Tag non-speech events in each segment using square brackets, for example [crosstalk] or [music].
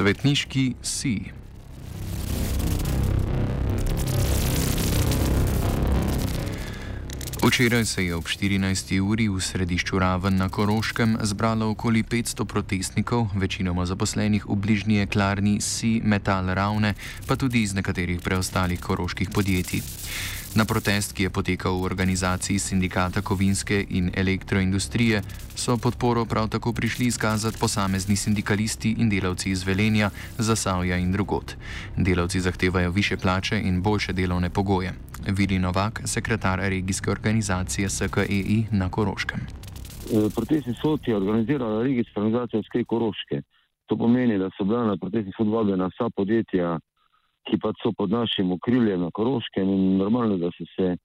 Svetniški si. Včeraj se je ob 14. uri v središču Raven na Koroškem zbralo okoli 500 protestnikov, večinoma zaposlenih v bližnji jeklarni Si Metal Ravne, pa tudi iz nekaterih preostalih koroških podjetij. Na protest, ki je potekal v organizaciji sindikata kovinske in elektroindustrije, so podporo prav tako prišli izkazati posamezni sindikalisti in delavci iz Velenja, Zasavja in drugot. Delavci zahtevajo više plače in boljše delovne pogoje. Vili Novak, sekretar regijske organizacije SKEI na Koroškem. Protestni sod je organizirala regijska organizacija SKEI Koroške. To pomeni, da so bila na protestni sod vabljena vsa podjetja, ki pa so pod našim okriljem na Koroškem in normalno, da so se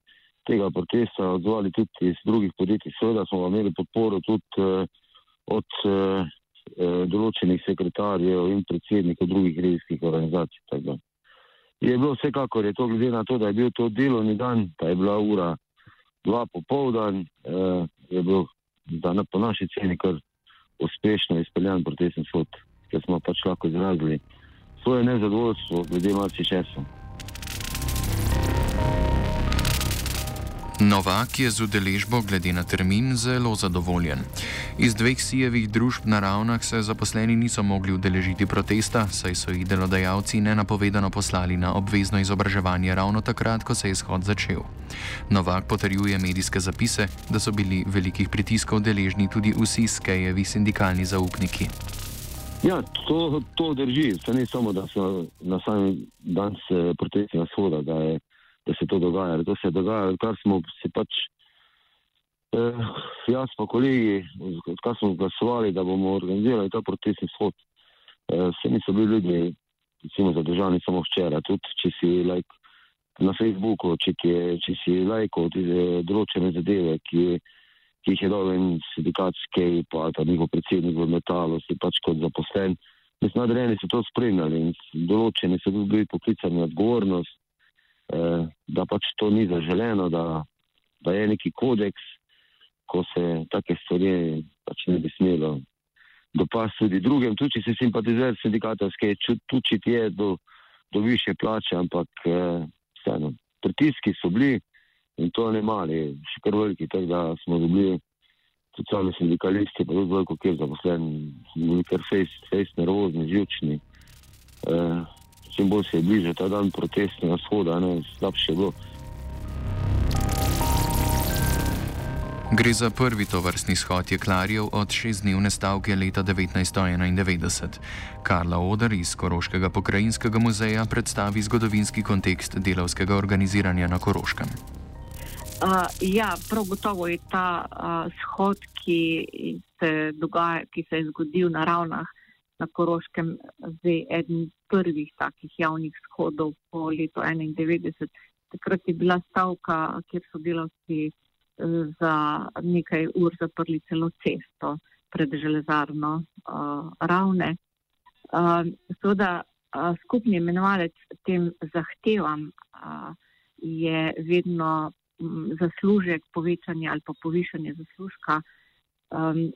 tega protesta odzvali tudi iz drugih podjetij. Seveda smo imeli podporo tudi eh, od eh, določenih sekretarjev in predsednikov drugih regijskih organizacij. Je bilo vsekakor, je to glede na to, da je bil to delovni dan, da je bila ura dva popovdan, eh, je bil na, po naši ceni kar uspešno izpeljan protestni sod, ker smo pač lahko izrazili svoje nezadovoljstvo glede marsičesa. Novak je z udeležbo glede na termin zelo zadovoljen. Iz dveh sijevih družb na ravnah se zaposleni niso mogli udeležiti protesta, saj so jih delodajalci nenapovedano poslali na obvezno izobraževanje ravno takrat, ko se je shod začel. Novak potrjuje medijske zapise, da so bili velikih pritiskov deležni tudi vsi skejevi sindikalni zaupniki. Ja, to, to drži. Se ne samo, da so na samem dan protesti na shoda, da, je, da se to dogaja. To se dogaja, kar smo si pač, eh, jaz pa kolegi, kar smo glasovali, da bomo organizirali ta protestni shod. Eh, se niso bili ljudje, recimo, zadržani samo včeraj. Tudi če si like, na Facebooku, če, je, če si lajko določene zadeve, ki ki jih je dal en sindikat Skej, pa ta njihov predsednik v metalu, si pač kot zaposlen. Mislim, nadrejeni so to spremljali in določeni so bili poklicani na odgovornost, eh, da pač to ni zaželeno, da, da je neki kodeks, ko se take stvari pač ne bi smelo dopasti tudi drugim, tudi če se simpatizer sindikata Skej, tudi če je do, do više plače, ampak eh, vseeno, pritiski so bili in to ne mali, še kar veliki, tako da smo dobili tudi sami sindikalisti, pa tudi veliko, kjer zaposleni, bili kar face, face nervozni, živčni. E, čim bolj se je bližal ta dan protestnega shoda, ne, slabše je bilo. Gre za prvi tovrstni shod jeklarjev od šestdnevne stavke leta 1991. Karla Oder iz Koroškega pokrajinskega muzeja predstavi zgodovinski kontekst delavskega organiziranja na Koroškem. Uh, ja, prav gotovo je ta uh, shod, ki se, dogaja, ki se je zgodil na ravnah na Koroškem, zdaj eden prvih takih javnih shodov po letu 1991. Takrat je bila stavka, kjer so delavci uh, za nekaj ur zaprli celo cesto pred železarno uh, ravne. Uh, Seveda, uh, skupni imenovalec tem zahtevam uh, je vedno zaslužek, povečanje ali pa povišanje zaslužka. Um,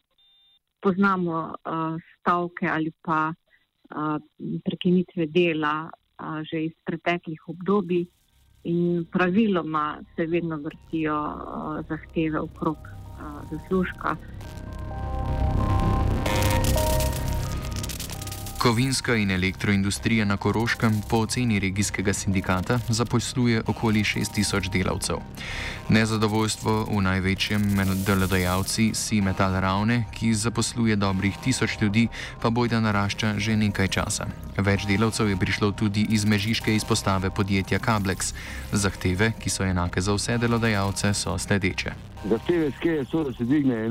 poznamo uh, stavke ali pa uh, prekinitve dela uh, že iz preteklih obdobij in praviloma se vedno vrtijo uh, zahteve okrog uh, zaslužka. Kovinska in elektroindustrija na Koroškem po oceni regijskega sindikata zaposluje okoli 6000 delavcev. Nezadovoljstvo v največjem delodajalci Si Metal Ravne, ki zaposluje dobrih 1000 ljudi, pa bojda narašča že nekaj časa. Več delavcev je prišlo tudi iz mežiške izpostave podjetja Kablex. Zahteve, ki so enake za vse delodajalce, so sledeče. Zahteve, skje so, da se dvigne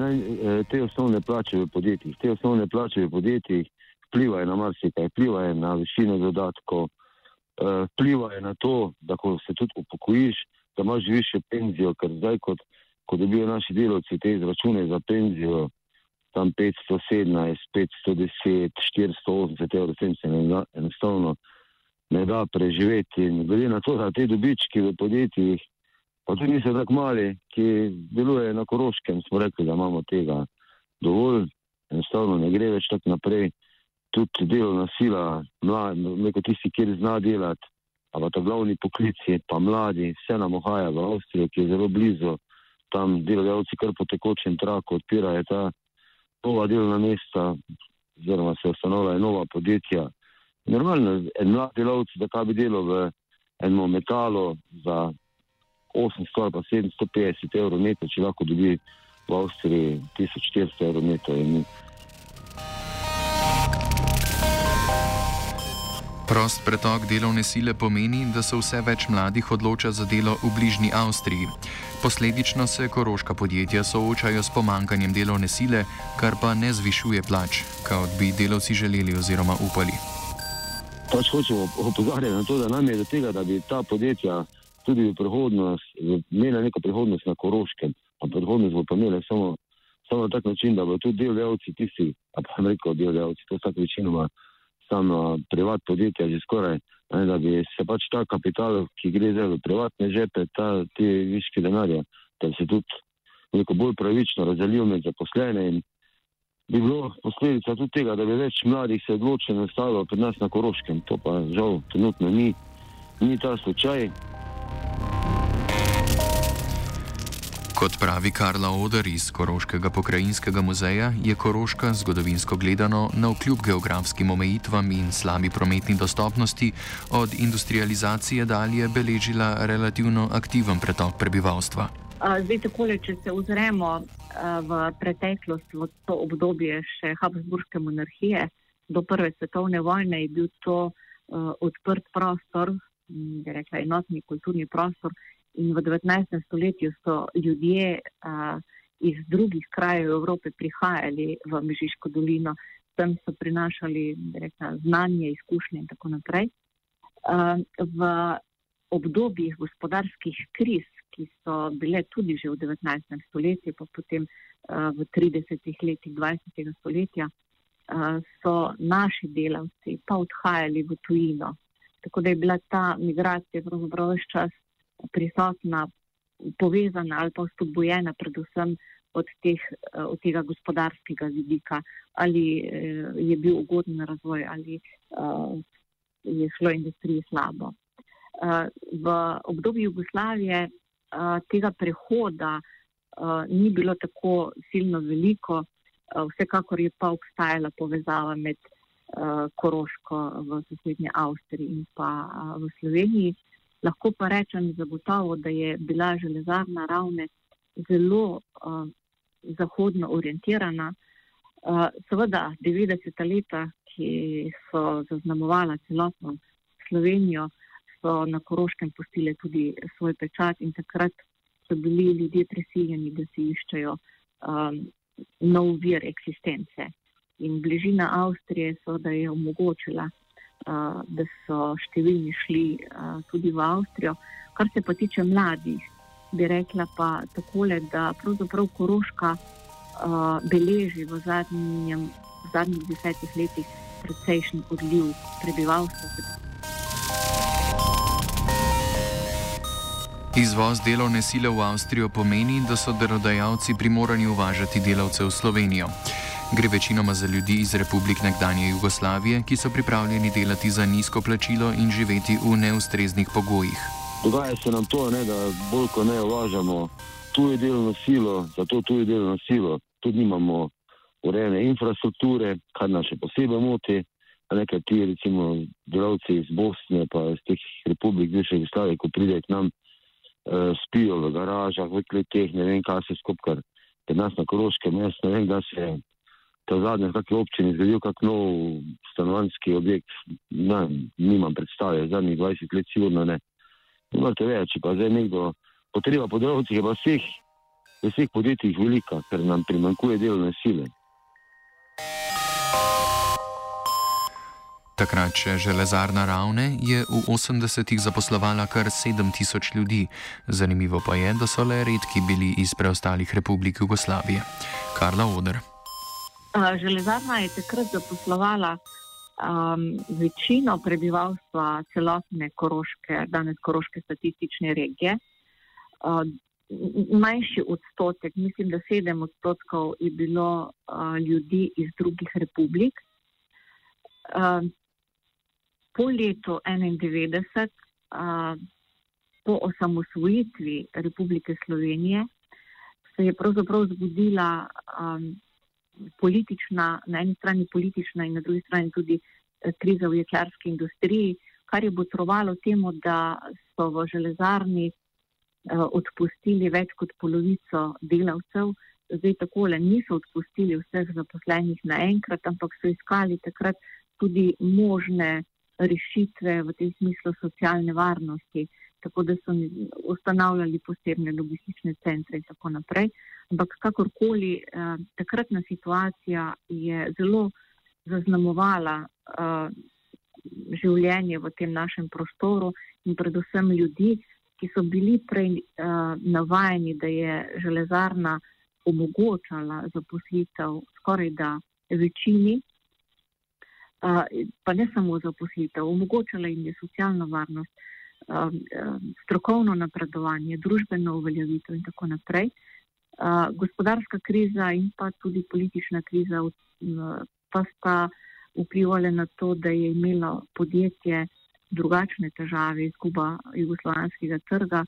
te osnovne plače v podjetjih. Te osnovne plače v podjetjih vplivajo na marsikaj, vplivajo na višino dodatkov, eh, vplivajo na to, da ko se tudi upokojiš, da imaš više penzijo, ker zdaj, kot, ko dobijo naši delavci te izračune za penzijo, tam 517, 510, 480 evrov, tem se ne da, enostavno ne da preživeti. In glede na to, da te dobički v podjetjih, pa tudi niso tako mali, ki delujejo na Koroškem, smo rekli, da imamo tega dovolj, enostavno ne gre več tako naprej tudi delovna sila, neko tisti, ki zna delati, ampak ta glavni poklic je pa mladi, vse nam ohaja v Avstrijo, ki je zelo blizu, tam delodajalci kar po tekočem traku odpirajo ta nova delovna mesta, oziroma se ustanovljajo nova podjetja. Normalno, en mlad delavc, da kaj bi delal v enem metalu za 800 ali pa 750 evrov neto, če lahko dobi v Avstriji 1400 evrov neto. Prost pretok delovne sile pomeni, da se vse več mladih odloča za delo v bližnji Avstriji. Posledično se koroška podjetja soočajo s pomankanjem delovne sile, kar pa ne zvišuje plač, kot bi delavci želeli oziroma upali. Pač hočemo opozarjati na to, da nam je do tega, da bi ta podjetja tudi v prihodnosti imela neko prihodnost na koroškem, a prihodnost bo pa imela samo, samo na tak način, da bodo tudi delavci tisti, a pa ne reko delavci, to vsak večinoma samo privat podjetja že skoraj, ne, da bi se pač ta kapital, ki gre zdaj v privatne žepe, ta, te viške denarja, da bi se tudi neko bolj pravično razdelil med zaposlene in bi bilo posledica tudi tega, da bi več mladih se odločilo nastalo pri nas na Koroškem. To pa žal trenutno ni, ni ta slučaj. Kot pravi Karla Oder iz Koroškega pokrajinskega muzeja, je Koroška zgodovinsko gledano na vkljub geografskim omejitvam in slabi prometni dostopnosti od industrializacije dalje beležila relativno aktiven pretok prebivalstva. Zdaj, takole, če se ozremo v preteklost, v to obdobje še Habsburške monarhije, do Prve svetovne vojne je bil to uh, odprt prostor, bi rekla enotni kulturni prostor, In v 19. stoletju so ljudje a, iz drugih krajev Evrope prihajali v Mežiško dolino, tam so prinašali rekla, znanje, izkušnje in tako naprej. A, v obdobjih gospodarskih kriz, ki so bile tudi že v 19. stoletju, pa potem a, v 30. letih 20. stoletja, a, so naši delavci pa odhajali v tujino. Tako da je bila ta migracija pravzaprav vse čas prisotna, povezana ali pa spodbujena predvsem od, teh, eh, od tega gospodarskega vidika, ali eh, je bil ugoden razvoj ali uh, je šlo industriji slabo. V obdobju Jugoslavije tega prehoda ni bilo tako silno veliko, vsekakor je pa obstajala povezava med Koroško v sosednji Avstriji in pa v Sloveniji. Lahko pa rečem zagotovo, da je bila železarna ravne zelo uh, zahodno orientirana. Uh, seveda, 90. leta, ki so zaznamovala celotno Slovenijo, so na Koroškem postile tudi svoj pečat in takrat so bili ljudje prisiljeni, da si iščejo um, nov vir eksistence. In bližina Avstrije so, da je omogočila da so številni šli tudi v Avstrijo. Kar se pa tiče mladih, bi rekla pa takole, da pravzaprav Koroška beleži v, zadnjem, v zadnjih desetih letih precejšen odliv prebivalstva. Izvoz delovne sile v Avstrijo pomeni, da so delodajalci primorani uvažati delavce v Slovenijo. Gre večinoma za ljudi iz republik nekdanje Jugoslavije, ki so pripravljeni delati za nizko plačilo in živeti v neustreznih pogojih. Dogaja se nam to, ne, da bolj ko ne uvažamo tuje delovno silo, zato tuje delovno silo tudi nimamo urejene infrastrukture, kar nas še posebej moti. nekaj ti, recimo, delavci iz Bosne, pa iz teh republik, bivše Jugoslavije, ko pridejo k nam, uh, spijo v garažah, v kleteh, ne vem, kaj se skupaj, ker nas na Koroškem, jaz ne vem, da se to zadnje v kakšni občini zgodil, kak nov stanovanski objekt, ne, nimam predstave, zadnjih 20 let sigurno ne. Imate več, pa zdaj nekdo, potreba po delavcih je pa vseh, vseh podjetjih velika, ker nam primankuje delovne sile. Takrat, če železarna ravne, je v 80-ih zaposlovala kar 7000 ljudi. Zanimivo pa je, da so le redki bili iz preostalih republik Jugoslavije. Karla Oder. Železarna je takrat zaposlovala um, večino prebivalstva celotne koroške, danes koroške statistične regije. Uh, manjši odstotek, mislim, da sedem odstotkov je bilo uh, ljudi iz drugih republik. Uh, po letu 1991, uh, po osamosvojitvi Republike Slovenije, se je pravzaprav zgodila um, politična, na eni strani politična in na drugi strani tudi eh, kriza v jeklarski industriji, kar je botrovalo temu, da so v železarni uh, odpustili več kot polovico delavcev. Zdaj takole niso odpustili vseh zaposlenih naenkrat, ampak so iskali takrat tudi možne rešitve v tem smislu socialne varnosti, tako da so ustanavljali posebne logistične centre in tako naprej. Ampak kakorkoli, eh, takratna situacija je zelo zaznamovala eh, življenje v tem našem prostoru in predvsem ljudi, ki so bili prej eh, navajeni, da je železarna omogočala zaposlitev skoraj da večini pa ne samo zaposlitev, omogočala jim je socialno varnost, strokovno napredovanje, družbeno uveljavitev in tako naprej. Gospodarska kriza in pa tudi politična kriza pa sta vplivali na to, da je imelo podjetje drugačne težave, izguba jugoslovanskega trga,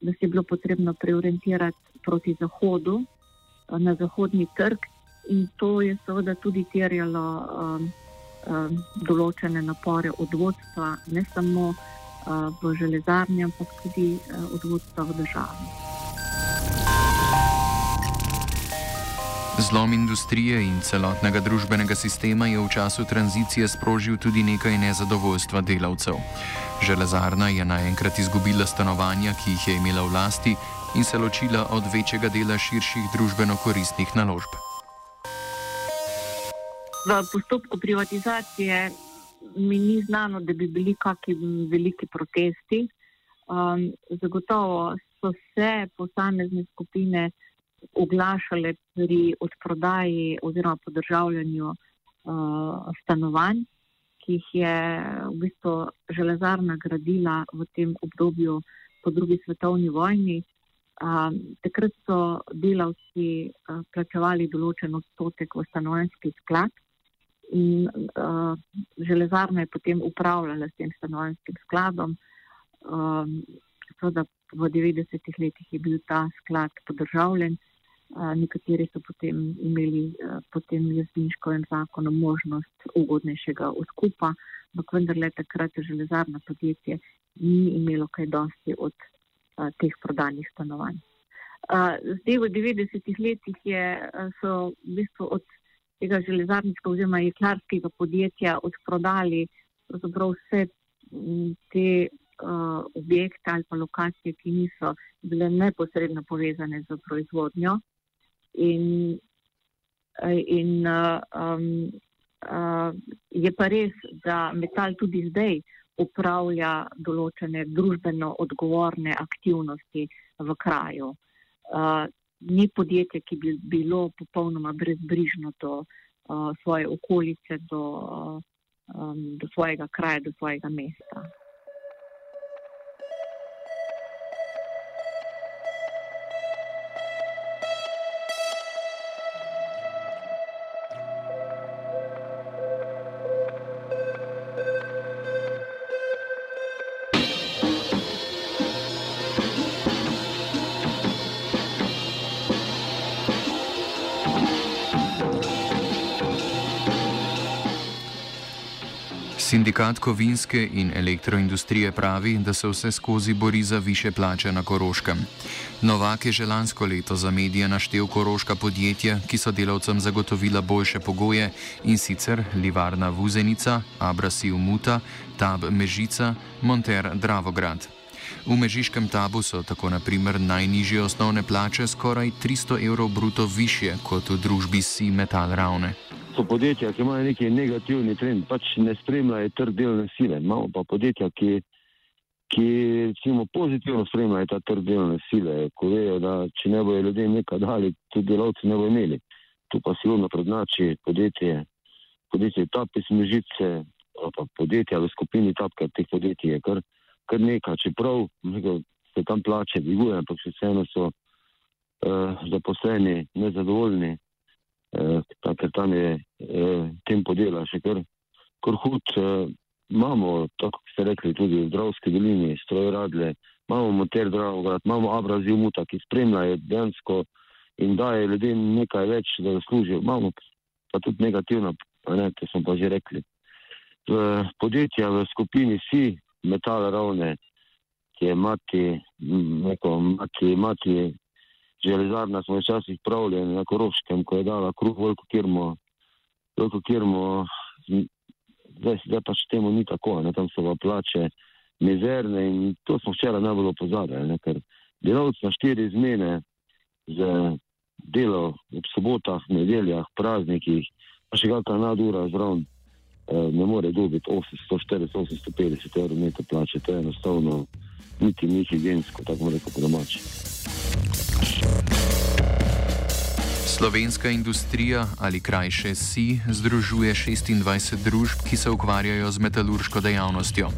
da se je bilo potrebno preorientirati proti zahodu, na zahodni trg in to je seveda tudi terjalo um, Um, določene napore od vodstva, ne samo uh, v železarni, ampak tudi od vodstva v državi. Zlom industrije in celotnega družbenega sistema je v času tranzicije sprožil tudi nekaj nezadovoljstva delavcev. Železarna je naenkrat izgubila stanovanja, ki jih je imela v lasti, in se ločila od večjega dela širših družbeno-koristnih naložb v postopku privatizacije mi ni znano, da bi bili kakšni veliki protesti. Um, zagotovo so se posamezne skupine oglašale pri odprodaji oziroma podržavljanju uh, stanovanj, ki jih je v bistvu železarna gradila v tem obdobju po drugi svetovni vojni. Um, takrat so delavci uh, plačevali določen odstotek v stanovanjski sklad. In uh, železarna je potem upravljala s tem stanovanjskim skladom. Um, v 90-ih letih je bil ta sklad podržavljen, uh, nekateri so potem imeli uh, potem jazdiškovem zakonu možnost ugodnejšega odkupa, ampak vendarle takrat železarna podjetje ni imelo kaj dosti od uh, teh prodanih stanovanj. Uh, zdaj v 90-ih letih je, so v bistvu od tega železarniškega oziroma jeklarskega podjetja odprodali vse te uh, objekte ali pa lokacije, ki niso bile neposredno povezane z proizvodnjo. In, in uh, um, uh, je pa res, da metal tudi zdaj upravlja določene družbeno odgovorne aktivnosti v kraju. Uh, ni podjetje, ki bi bilo popolnoma brezbrižno do uh, svoje okolice, do, uh, um, do svojega kraja, do svojega mesta. Sindikat kovinske in elektroindustrije pravi, da se vse skozi bori za više plače na Koroškem. Novak je že lansko leto za medije naštel koroška podjetja, ki so delavcem zagotovila boljše pogoje in sicer Livarna Vuzenica, Abrasi Umuta, Tab Mežica, Monter Dravograd. V Mežiškem tabu so tako naprimer najnižje osnovne plače skoraj 300 evrov bruto više kot v družbi Si Metal Ravne so podjetja, ki imajo neki negativni trend, pač ne spremljajo trg delovne sile. Imamo pa podjetja, ki, ki recimo, pozitivno spremljajo ta trg delovne sile, ko vejo, da če ne bojo ljudem nekaj dali, tudi delavci ne bojo imeli. Tu pa sigurno prednači podjetje, podjetje Tapis Mežice, pa podjetja v skupini Tapka, teh podjetij je kar, kar nekaj. Čeprav se tam plače dvigujejo, ampak vseeno so uh, zaposleni nezadovoljni ker tam je eh, tempo dela še kar, kar hud. Eh, imamo, tako kot ste rekli, tudi v Dravski dolini, strojradle, imamo motor Dravograd, imamo Abraziv Muta, ki spremljajo dejansko in daje ljudem nekaj več, da zaslužijo. Imamo pa tudi negativno, ne, ki smo pa že rekli. V podjetja v skupini Si, Metal Ravne, ki je mati, neko, mati, mati železarna smo včasih pravljeni na Koroškem, ko je dala kruh veliko kirmo, veliko kirmo, zdaj, zdaj pač temu ni tako, ne, tam so pa plače mizerne in to smo včeraj najbolj opozarjali, ker delavci na štiri izmene z delo v sobotah, nedeljah, praznikih, pa še kakšna nadura zraven, eh, ne more dobiti 840-850 evrov neto plače, to je enostavno niti ni higijensko, tako reči po domači. Slovenska industrija ali krajše SI združuje 26 družb, ki se ukvarjajo z metalurško dejavnostjo.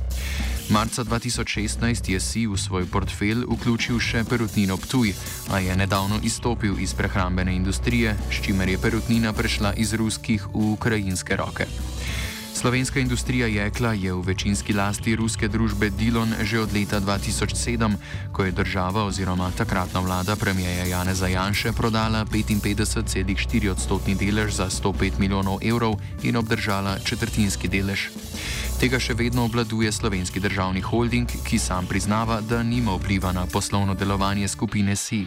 Marca 2016 je SI v svoj portfelj vključil še perutnino Ptuj, a je nedavno izstopil iz prehrambene industrije, s čimer je perutnina prešla iz ruskih v ukrajinske roke. Slovenska industrija jekla je v večinski lasti ruske družbe Dilon že od leta 2007, ko je država oziroma takratna vlada premijeja Janeza Janše prodala 55,4 odstotni delež za 105 milijonov evrov in obdržala četrtinski delež. Tega še vedno obladuje slovenski državni holding, ki sam priznava, da nima vpliva na poslovno delovanje skupine SI.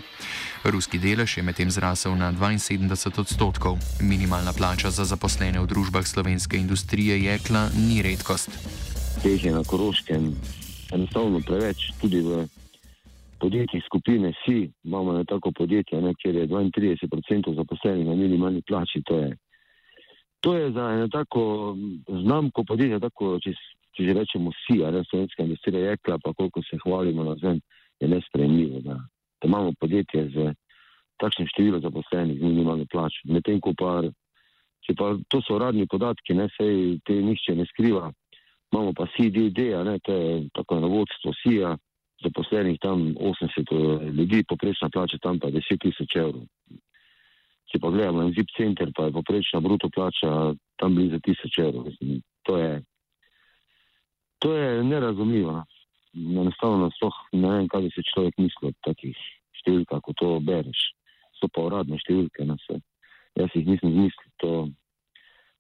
Ruski delež je medtem zrasel na 72 odstotkov. Minimalna plača za zaposlene v družbah slovenske industrije jekla ni redkost. Teh je na Koroškem enostavno preveč, tudi v podjetjih skupine SI imamo na tako podjetje, ne, kjer je 32% zaposlenih na minimalni plači. To je, to je za eno tako znamko podjetja, tako, če, če že rečemo SI, ali slovenska industrija jekla, pa koliko se hvalimo na zem, je nespremljivo. Da da imamo podjetje z takšnim številom zaposlenih, minimalno plačo. Medtem ko pa, če pa to so uradni podatki, ne se te nišče ne skriva, imamo pa CDD, ne, to je tako na vodstvo SIA, zaposlenih tam 80 eh, ljudi, poprečna plača tam pa 10 tisoč evrov. Če pa gledamo en zip center, pa je poprečna bruto plača tam blizu tisoč evrov. To je, to je nerazumljivo. No enostavno sploh ne vem, kaj bi se človek mislil od takih številk, kako to bereš. So pa uradne številke na vse. Jaz jih nisem zmislil. To,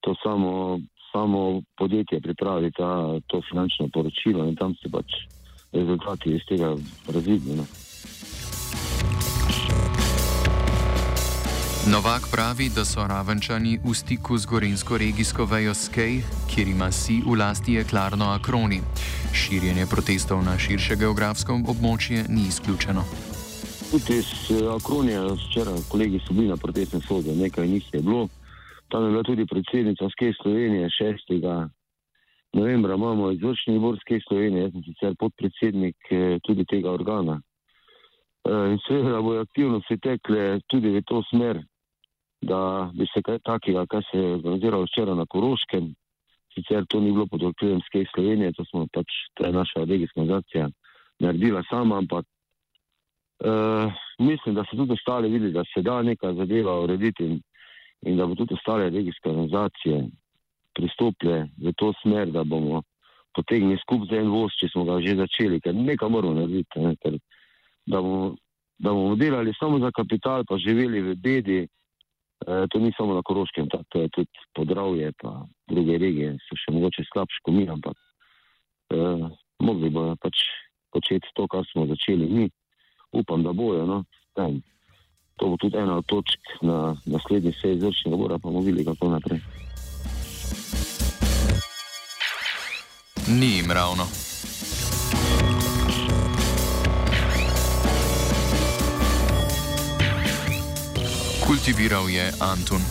to samo, samo podjetje pripravi ta, to finančno poročilo in tam se pač rezultati iz tega razvidni. No. Novak pravi, da so ravenčani v stiku z gorensko regijsko vejo Skej, kjer ima si v lasti jeklarno Akroni. Širjenje protestov na širše geografsko območje ni izključeno. Tudi iz eh, Akronija, včeraj kolegi so bili na protestnem sodu, nekaj njih je bilo. Tam je bila tudi predsednica Skej Slovenije 6. novembra, imamo izvršni odbor Skej Slovenije, jaz sem sicer podpredsednik eh, tudi tega organa. Eh, in seveda bojo aktivnosti tekle tudi v to smer, da bi se kaj takega, kar se je organiziralo včeraj na Koroškem, sicer to ni bilo pod okriljem Skej Slovenije, to smo pač, to je naša regijska organizacija naredila sama, ampak uh, mislim, da so tudi ostali videli, da se da neka zadeva urediti in, in da bo tudi ostale regijske organizacije pristopile v to smer, da bomo potegnili skup za en voz, če smo ga že začeli, ker nekaj moramo narediti, ne, ker da bomo, da bomo delali samo za kapital, pa živeli v bedi, to ni samo na Koroškem, to je tudi podravje, pa druge regije so še mogoče slabše kot mi, ampak eh, mogli bojo pač početi to, kar smo začeli mi. Upam, da bojo. No. Tem. To bo tudi ena od točk na naslednji seji izvršnega bora, pa bomo videli, kako naprej. Ni jim ravno. Kultiviral je Antun.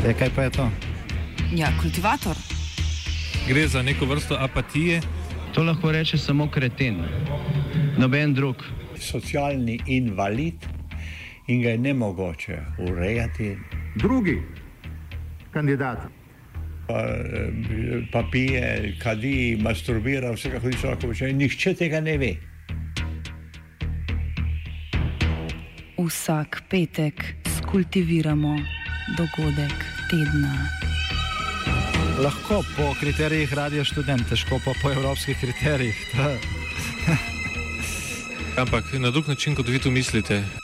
E, kaj pa je to? Ja, kultivator. Gre za neko vrsto apatije. To lahko reče samo kreten, noben drug. Socialni invalid in ga je ne mogoče urejati. Drugi kandidat. Pa, eh, pa pije, kadi, masturbira, vse kako ti človek počne. Nihče tega ne ve. Vsak petek skultiviramo dogodek tedna. Lahko po kriterijih radio študent, težko pa po evropskih kriterijih. [laughs] Ampak na drug način, kot vi tu mislite.